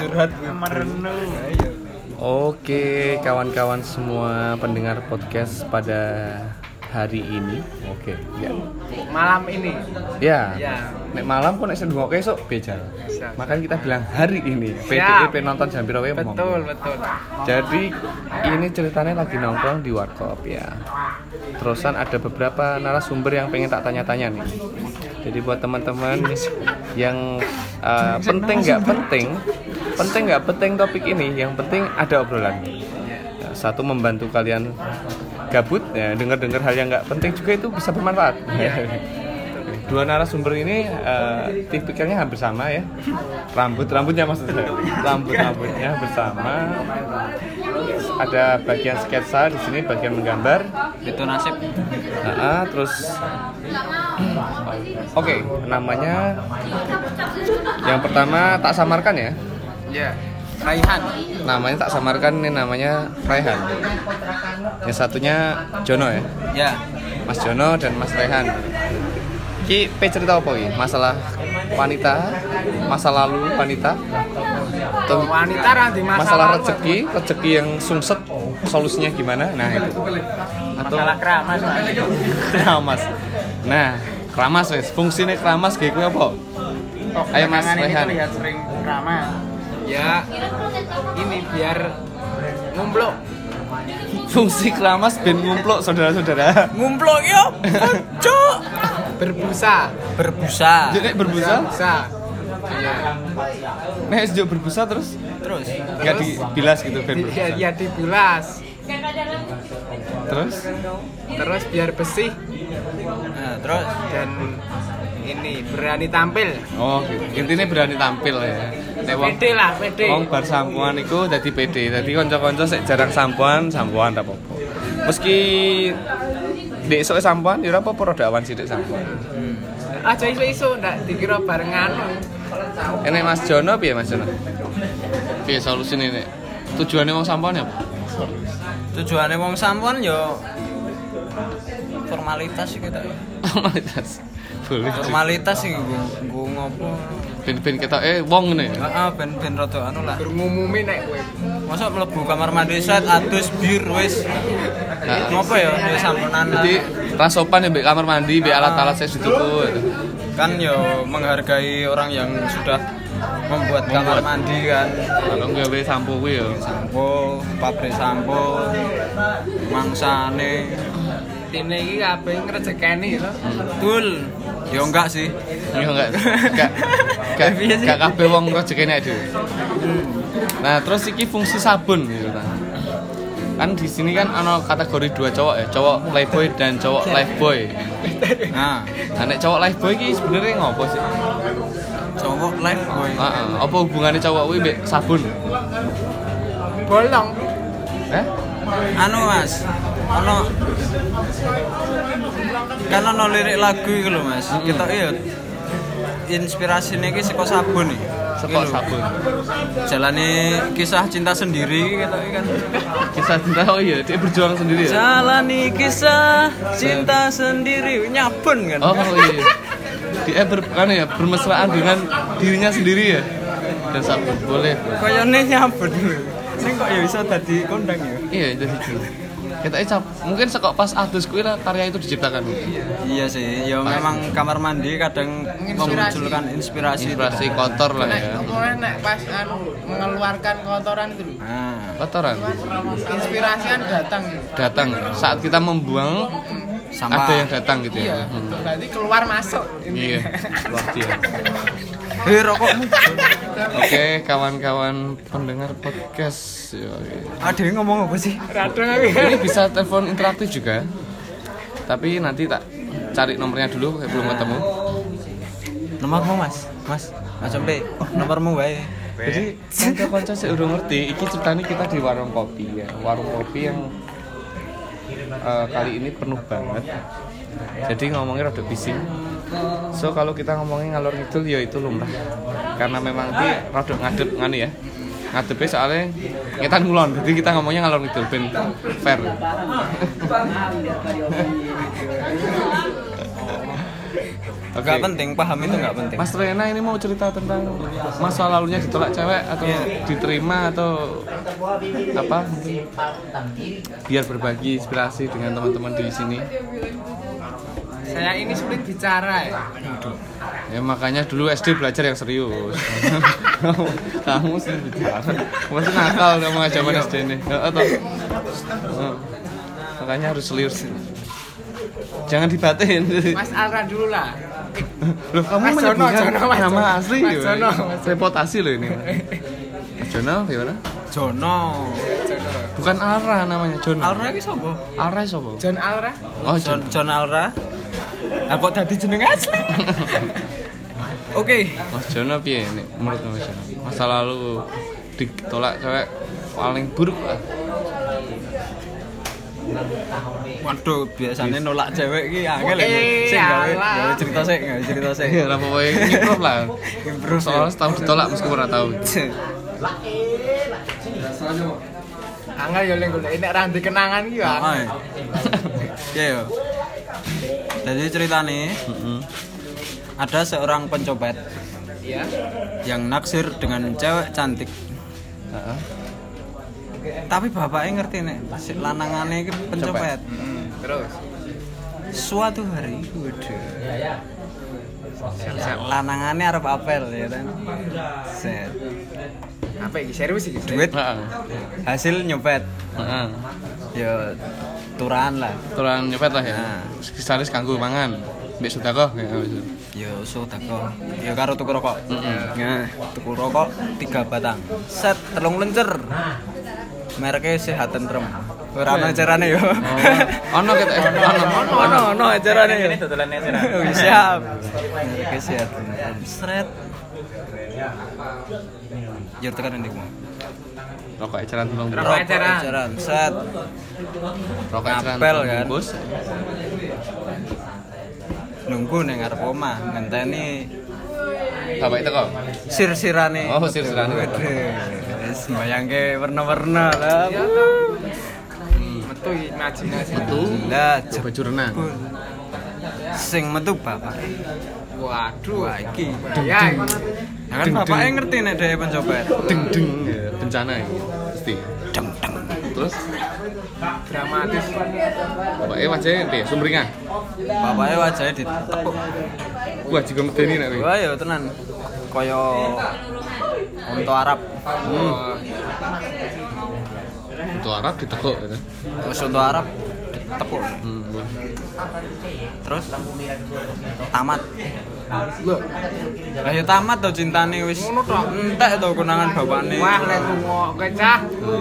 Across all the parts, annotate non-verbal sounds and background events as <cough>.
Curhat. merenung Oke, kawan-kawan semua pendengar podcast pada hari ini. Oke, ya. malam ini Ya. Ya. Nek malam kok nek sendung oke esuk bejal. Makanya kita bilang hari ini. Siap. PDE penonton jam piro betul betul Jadi ini ceritanya lagi nongkrong di warkop ya. Terusan ada beberapa narasumber yang pengen tak tanya-tanya nih. Jadi buat teman-teman yang uh, penting nggak penting, penting nggak penting topik ini, yang penting ada obrolan. Ya, Satu membantu kalian gabut, ya dengar-dengar hal yang nggak penting juga itu bisa bermanfaat. <laughs> Dua narasumber ini uh, tipikalnya hampir sama ya. Rambut rambutnya maksudnya, <laughs> rambut rambutnya bersama. Ada bagian sketsa di sini, bagian menggambar. Itu nasib. Nah, terus Oke, namanya yang pertama tak samarkan ya. ya Raihan. Namanya tak samarkan ini namanya Raihan. Yang satunya Jono ya. Ya. Mas Jono dan Mas Raihan. Ki pe cerita apa ki? Masalah wanita, masa lalu wanita, wanita masalah, masalah rezeki, rezeki yang sungset, solusinya gimana? Nah itu. Atau masalah keramas keramas. Nah, keramas wes. Fungsinya keramas kayak gue apa? Ayo, Mas ini Rehan. terlihat sering keramas ya ini biar ngumpluk Fungsi keramas ben ngumpluk saudara-saudara. Ngumplok yo. Cuk. berbusa Berbusa. Jadi berbusa, busa nek sejak berbusa terus Terus. nggak dibilas gitu ben Di- berbusa. ya, ya dibilas Terus terus biar bersih Nah, terus dan ini berani tampil oh gitu. Intinya berani tampil ya. Nek wong pede lah pede wong bar sampuan iku dadi pede. Dadi kanca-kanca sik jarang sampuan, sampuan ta apa-apa. Meski Dek esuk sampuan ya ora apa-apa rada awan sithik sampuan. Aja iso iso ndak dikira bareng anu Enek Mas Jono piye Mas Jono? Piye solusine nek tujuannya wong sampuan ya apa? tujuannya wong sampuan yo formalitas sih kita. Formalitas. Boleh. Formalitas sih gue gue ngopo. Ben-ben kita eh wong ngene. Heeh, ben ben rada anu lah. berngumumi nek kowe Masa mlebu kamar mandi set adus bir wis. Nah. Ngopo ya ya sampunan. lah. Jadi rasopan ya mbek kamar mandi, mbek alat-alat saya dituku. kan yo menghargai orang yang sudah membuat kamar mandi kan Kalau gawe sampo kuwi ya. sampo pabrik sampo mangsane Tine iki kabeh ngrejekeni lho. betul yo enggak sih Iya enggak? Enggak. <laughs> Piye sih? enggak kabeh wong rezekine dhewe. Nah, terus iki fungsi sabun gitu kan. Kan di sini kan ana kategori dua cowok ya, cowok playboy dan cowok lifeboy. nah Nah, nek cowok lifeboy iki sebenarnya ngopo sih? cowok live boy Heeh, apa hubungannya cowok kuwi mbek sabun? Bolong. Eh? anu mas ono kan ono lirik lagu iki lho mas kita iya inspirasinya iki saka sabun nih Sekok sabun. jalani kisah cinta sendiri kita iki kan Kisah cinta oh iya, dia berjuang sendiri ya. jalani kisah cinta sendiri nyabun kan Oh iya. Dia ber, kan ya bermesraan dengan dirinya sendiri ya. Dan sabun boleh. Kayaknya nyabun Ini kok ya bisa tadi kondang ya? Iya, jadi gitu. Kita icap mungkin sekok pas adus kuwi karya itu diciptakan. Iya sih, ya memang kamar mandi kadang memunculkan inspirasi. Inspirasi kotor lah ya. nek pas anu mengeluarkan kotoran itu. Nah, Kotoran Inspirasi kan datang datang saat kita membuang Sampah. ada yang datang gitu Iya, ya. Hmm. berarti keluar masuk. Iya, <laughs> luar biasa. Eh rokokmu. Oke, kawan-kawan pendengar podcast. Yoi. Ada yang ngomong apa sih? Ini bisa telepon interaktif juga. Tapi nanti tak cari nomornya dulu, kayak belum ketemu. Nomormu mas, mas, mas Ombe, nomormu wae. Jadi kanca-kanca saya udah ngerti, iki ceritanya kita di warung kopi ya, warung kopi yang eh, kali ini penuh banget. Jadi ngomongnya rada bising. So kalau kita ngomongin ngalor ngidul ya itu lumrah. Karena memang di rada ngadep nganu ya. Ngadepnya soalnya ngetan ngulon, jadi kita ngomongnya ngalor ngidul ben fair. <laughs> Oke. Nggak penting, paham itu nggak penting. Mas Rena ini mau cerita tentang masa lalunya ditolak cewek atau Iya. diterima atau apa mungkin biar berbagi inspirasi dengan teman-teman di sini. Saya ini sulit bicara ya. Ya makanya dulu SD belajar yang serius. <laughs> kamu, sih bicara. Masih nakal kamu aja zaman SD ini. Atau makanya harus serius. Jangan dibatin. Mas Alra dulu lah. Loh, kamu Mas Jono, Mas nama Jono. asli Mas? Jono, Reputasi loh ini. Mas Jono gimana? Jono. Bukan Ara namanya Jono. Alra iki sapa? Ara sapa? John Alra. Oh, John, Jono. John Alra. Lah kok dadi jeneng asli? Oke. Mas Jono piye nih menurut Mas Jono? Masa lalu ditolak cewek paling buruk lah. Waduh, biasanya nolak cewek iki angel ya. Sik gawe cerita sik, gawe cerita sik. <laughs> Lah pokoknya improve lah. Improve ya. Soalnya setahun ditolak meskipun ora tahu. Angel yo leng golek nek ra kenangan ki ya. Oh, ya yo. Jadi ceritanya Heeh. ada seorang pencopet Iya. yang naksir dengan cewek cantik. Heeh. Tapi bapaknya ngerti nek si lanangannya iki pencopet. Hmm, Terus. Suatu hari, waduh. Lanangannya arep apel ya kan. Set. Apa iki serius iki? Duit hasil nyopet. Heeh. Ya turahan lah. Turan nyopet lah ya. Nah. Sekisaris kanggo mangan. Mbek sedekah gitu. Ya sodako. Ya karo tuku rokok. Nah, tuku rokok tiga batang. Set telung lencer. Mereknya sehat tentrem. Ora ono acarane yo. Oh, ono kita <laughs> ono ono. Ono ono acarane yo. Ini dodolannya <laughs> Siap. Mereknya sehat tentrem. Sret. Ya tekan ndek mau. Rokok eceran tulung. Rokok eceran. eceran. Set. Rokok eceran tulung kan? bungkus. Nunggu ning ngarep omah ngenteni Bapak itu kok. sir-sirane. Oh, sir-sirane. Wis bayangke warna-warna lah. Metu iki imajinasi. Itu Lah, baju renang. Sing metu bapak. Waduh. Iki. Ya. Nah, kan bapaknya ngerti nek dhewe pencopet. Deng deng ya, bencana ini pasti. Deng deng. Terus Dramatis. bapaknya wajahnya piye? Sumringah. Bapaknya wajahnya ditepuk. Wah, juga medeni nek. Wah, ya tenan. Kaya unta Arab. Hmm. Untuk Arab ditekuk. Wis unta Arab ditepuk. Hmm. Terus tamat. Loh, Lah ya tamat to cintane wis. Ngono tok. Entek to kenangan bapakne. wah lek lunga cah.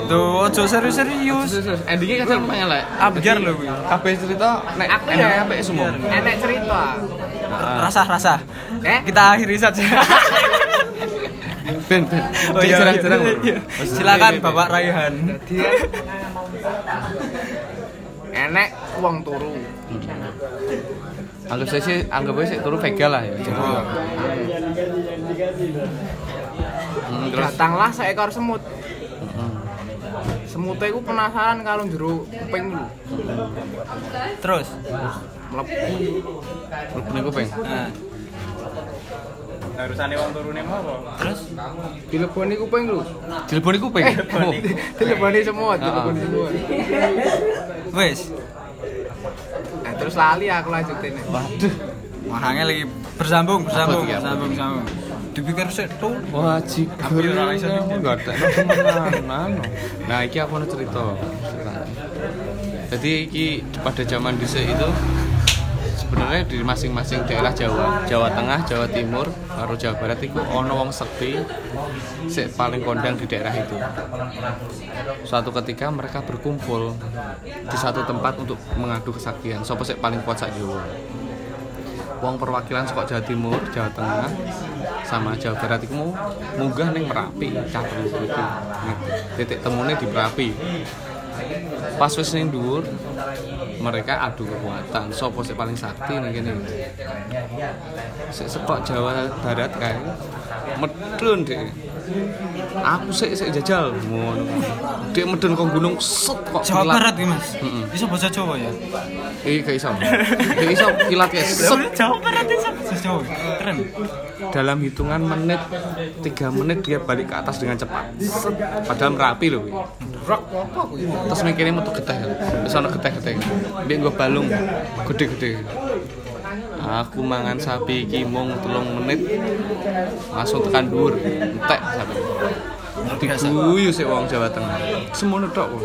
Tuh, ojo serius-serius. Endingnya kan lumayan lah. Ambiar lho kuwi. Kabeh cerita nek Aku ya apik semua. Enek cerita. Rasa-rasa. Eh? Kita akhiri saja. <laughs> Ben, ben. Oh, iya, jarang-jarang. iya, iya. Silakan Bapak Raihan. Enek uang turu. Anggap saya sih, anggap aja sih turu vega lah ya. Oh. Hmm, terus Datanglah seekor semut. Hmm. Semutnya itu penasaran kalau jero kuping lu. Terus. Rukun kuping. Nah, Harusane wong turune mau apa? terus Dileboni kuping lu. Dileboni kuping. Oh. Dileboni semut, Ah, dileboni ah. semut. wis. Nah, terus lali aku lanjutin. Waduh. Mahangnya lagi bersambung, bersambung, bersambung, bersambung. Dipikir sih tuh. Wah, jiger. Hampir ora iso Kamu dikit. gak ada temenan. Nah, iki aku mau cerita. Jadi iki pada zaman dhisik itu sebenarnya di masing-masing daerah Jawa, Jawa Tengah, Jawa Timur, karo Jawa Barat itu ono wong sekti sik paling kondang di daerah itu. Suatu ketika mereka berkumpul di satu tempat untuk mengadu kesaktian. Sopo sik paling kuat sak Jawa. Wong perwakilan saka Jawa Timur, Jawa Tengah, sama Jawa Barat itu munggah ning Merapi, catur itu. Titik temunya di Merapi. Pas wis ning dhuwur, mereka adu kekuatan. Sopo sing paling sakti ning kene. Sik sekok Jawa Barat kae medun deh. aku sik sik jajal ngono dia medun kok gunung set kok Jawa kilat. Barat ya mas Mm-mm. bisa bahasa Jawa ya eh gak iso gak iso kilat kayak <laughs> set Jawa Barat bisa bahasa Jawa keren dalam hitungan menit tiga menit dia balik ke atas dengan cepat Set. padahal merapi loh Rock apa kuwi? terus mikirnya metu geteh. Terus ana geteh-geteh. Gue balung gede-gede. Aku mangan sapi iki mung telung menit. Langsung tekan dhuwur entek sapi. Diguyu sih wong Jawa Tengah. Semono tok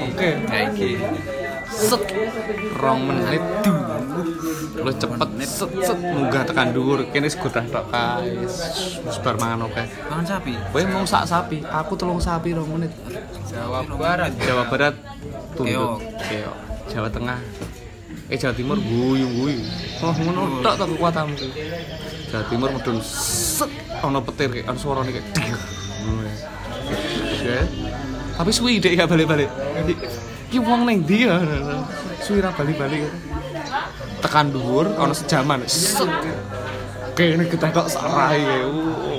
oke. Kayak gini set rong menit. duh lu cepet set set. Munggah tekan dhuwur. Kene wis godah tok kae wis bar mangan oke. Makan sapi? Kowe mau sak sapi. Aku telung sapi rong menit. Jawa Barat. Jawa Barat tunduk. Keok. Jawa Tengah. Eh Jawa Timur guyu guyu. Oh ngono tok tok kekuatanmu. Ki. Jawa Timur medun set. Ana petir kayak ana suarane kayak ya. Tapi suwi dek gak balik-balik. Iki wong ning ndi ya? Suwi ra balik-balik tekan dhuwur ana sejaman. Kene kita kok sarai.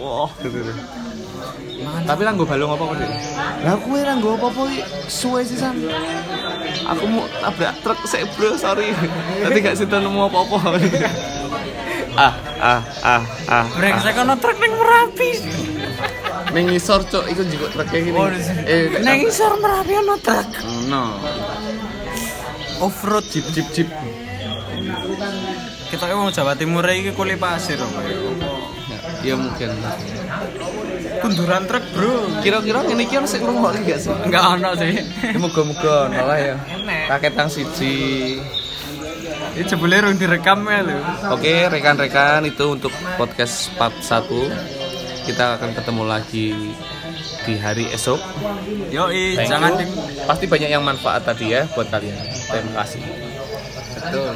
Wah. Gitu tapi lah gue balung apa kok lah kue lah gue apa apa suwe sih san aku mau tabrak truk sih bro sorry. Nanti gak sih nemu apa apa ah ah ah ah brengsek ono truk ning Merapi. Neng ngisor cok ikut juga truk kayak gini Oh, eh ning isor Merapi ono truk. No off road jeep jeep jeep kita kan mau Jawa Timur iki kuli pasir apa ya ya mungkin. Kunduran truk bro. Kira-kira ini kira sih ngomong gak sih? Enggak ono sih. Ya moga-moga malah ya. Paket tang siji. Ini jebule rung direkam ya lho. Oke rekan-rekan itu untuk podcast part 1 Kita akan ketemu lagi di hari esok. Yoi Thank jangan di Pasti banyak yang manfaat tadi ya buat kalian. Terima kasih Aduh.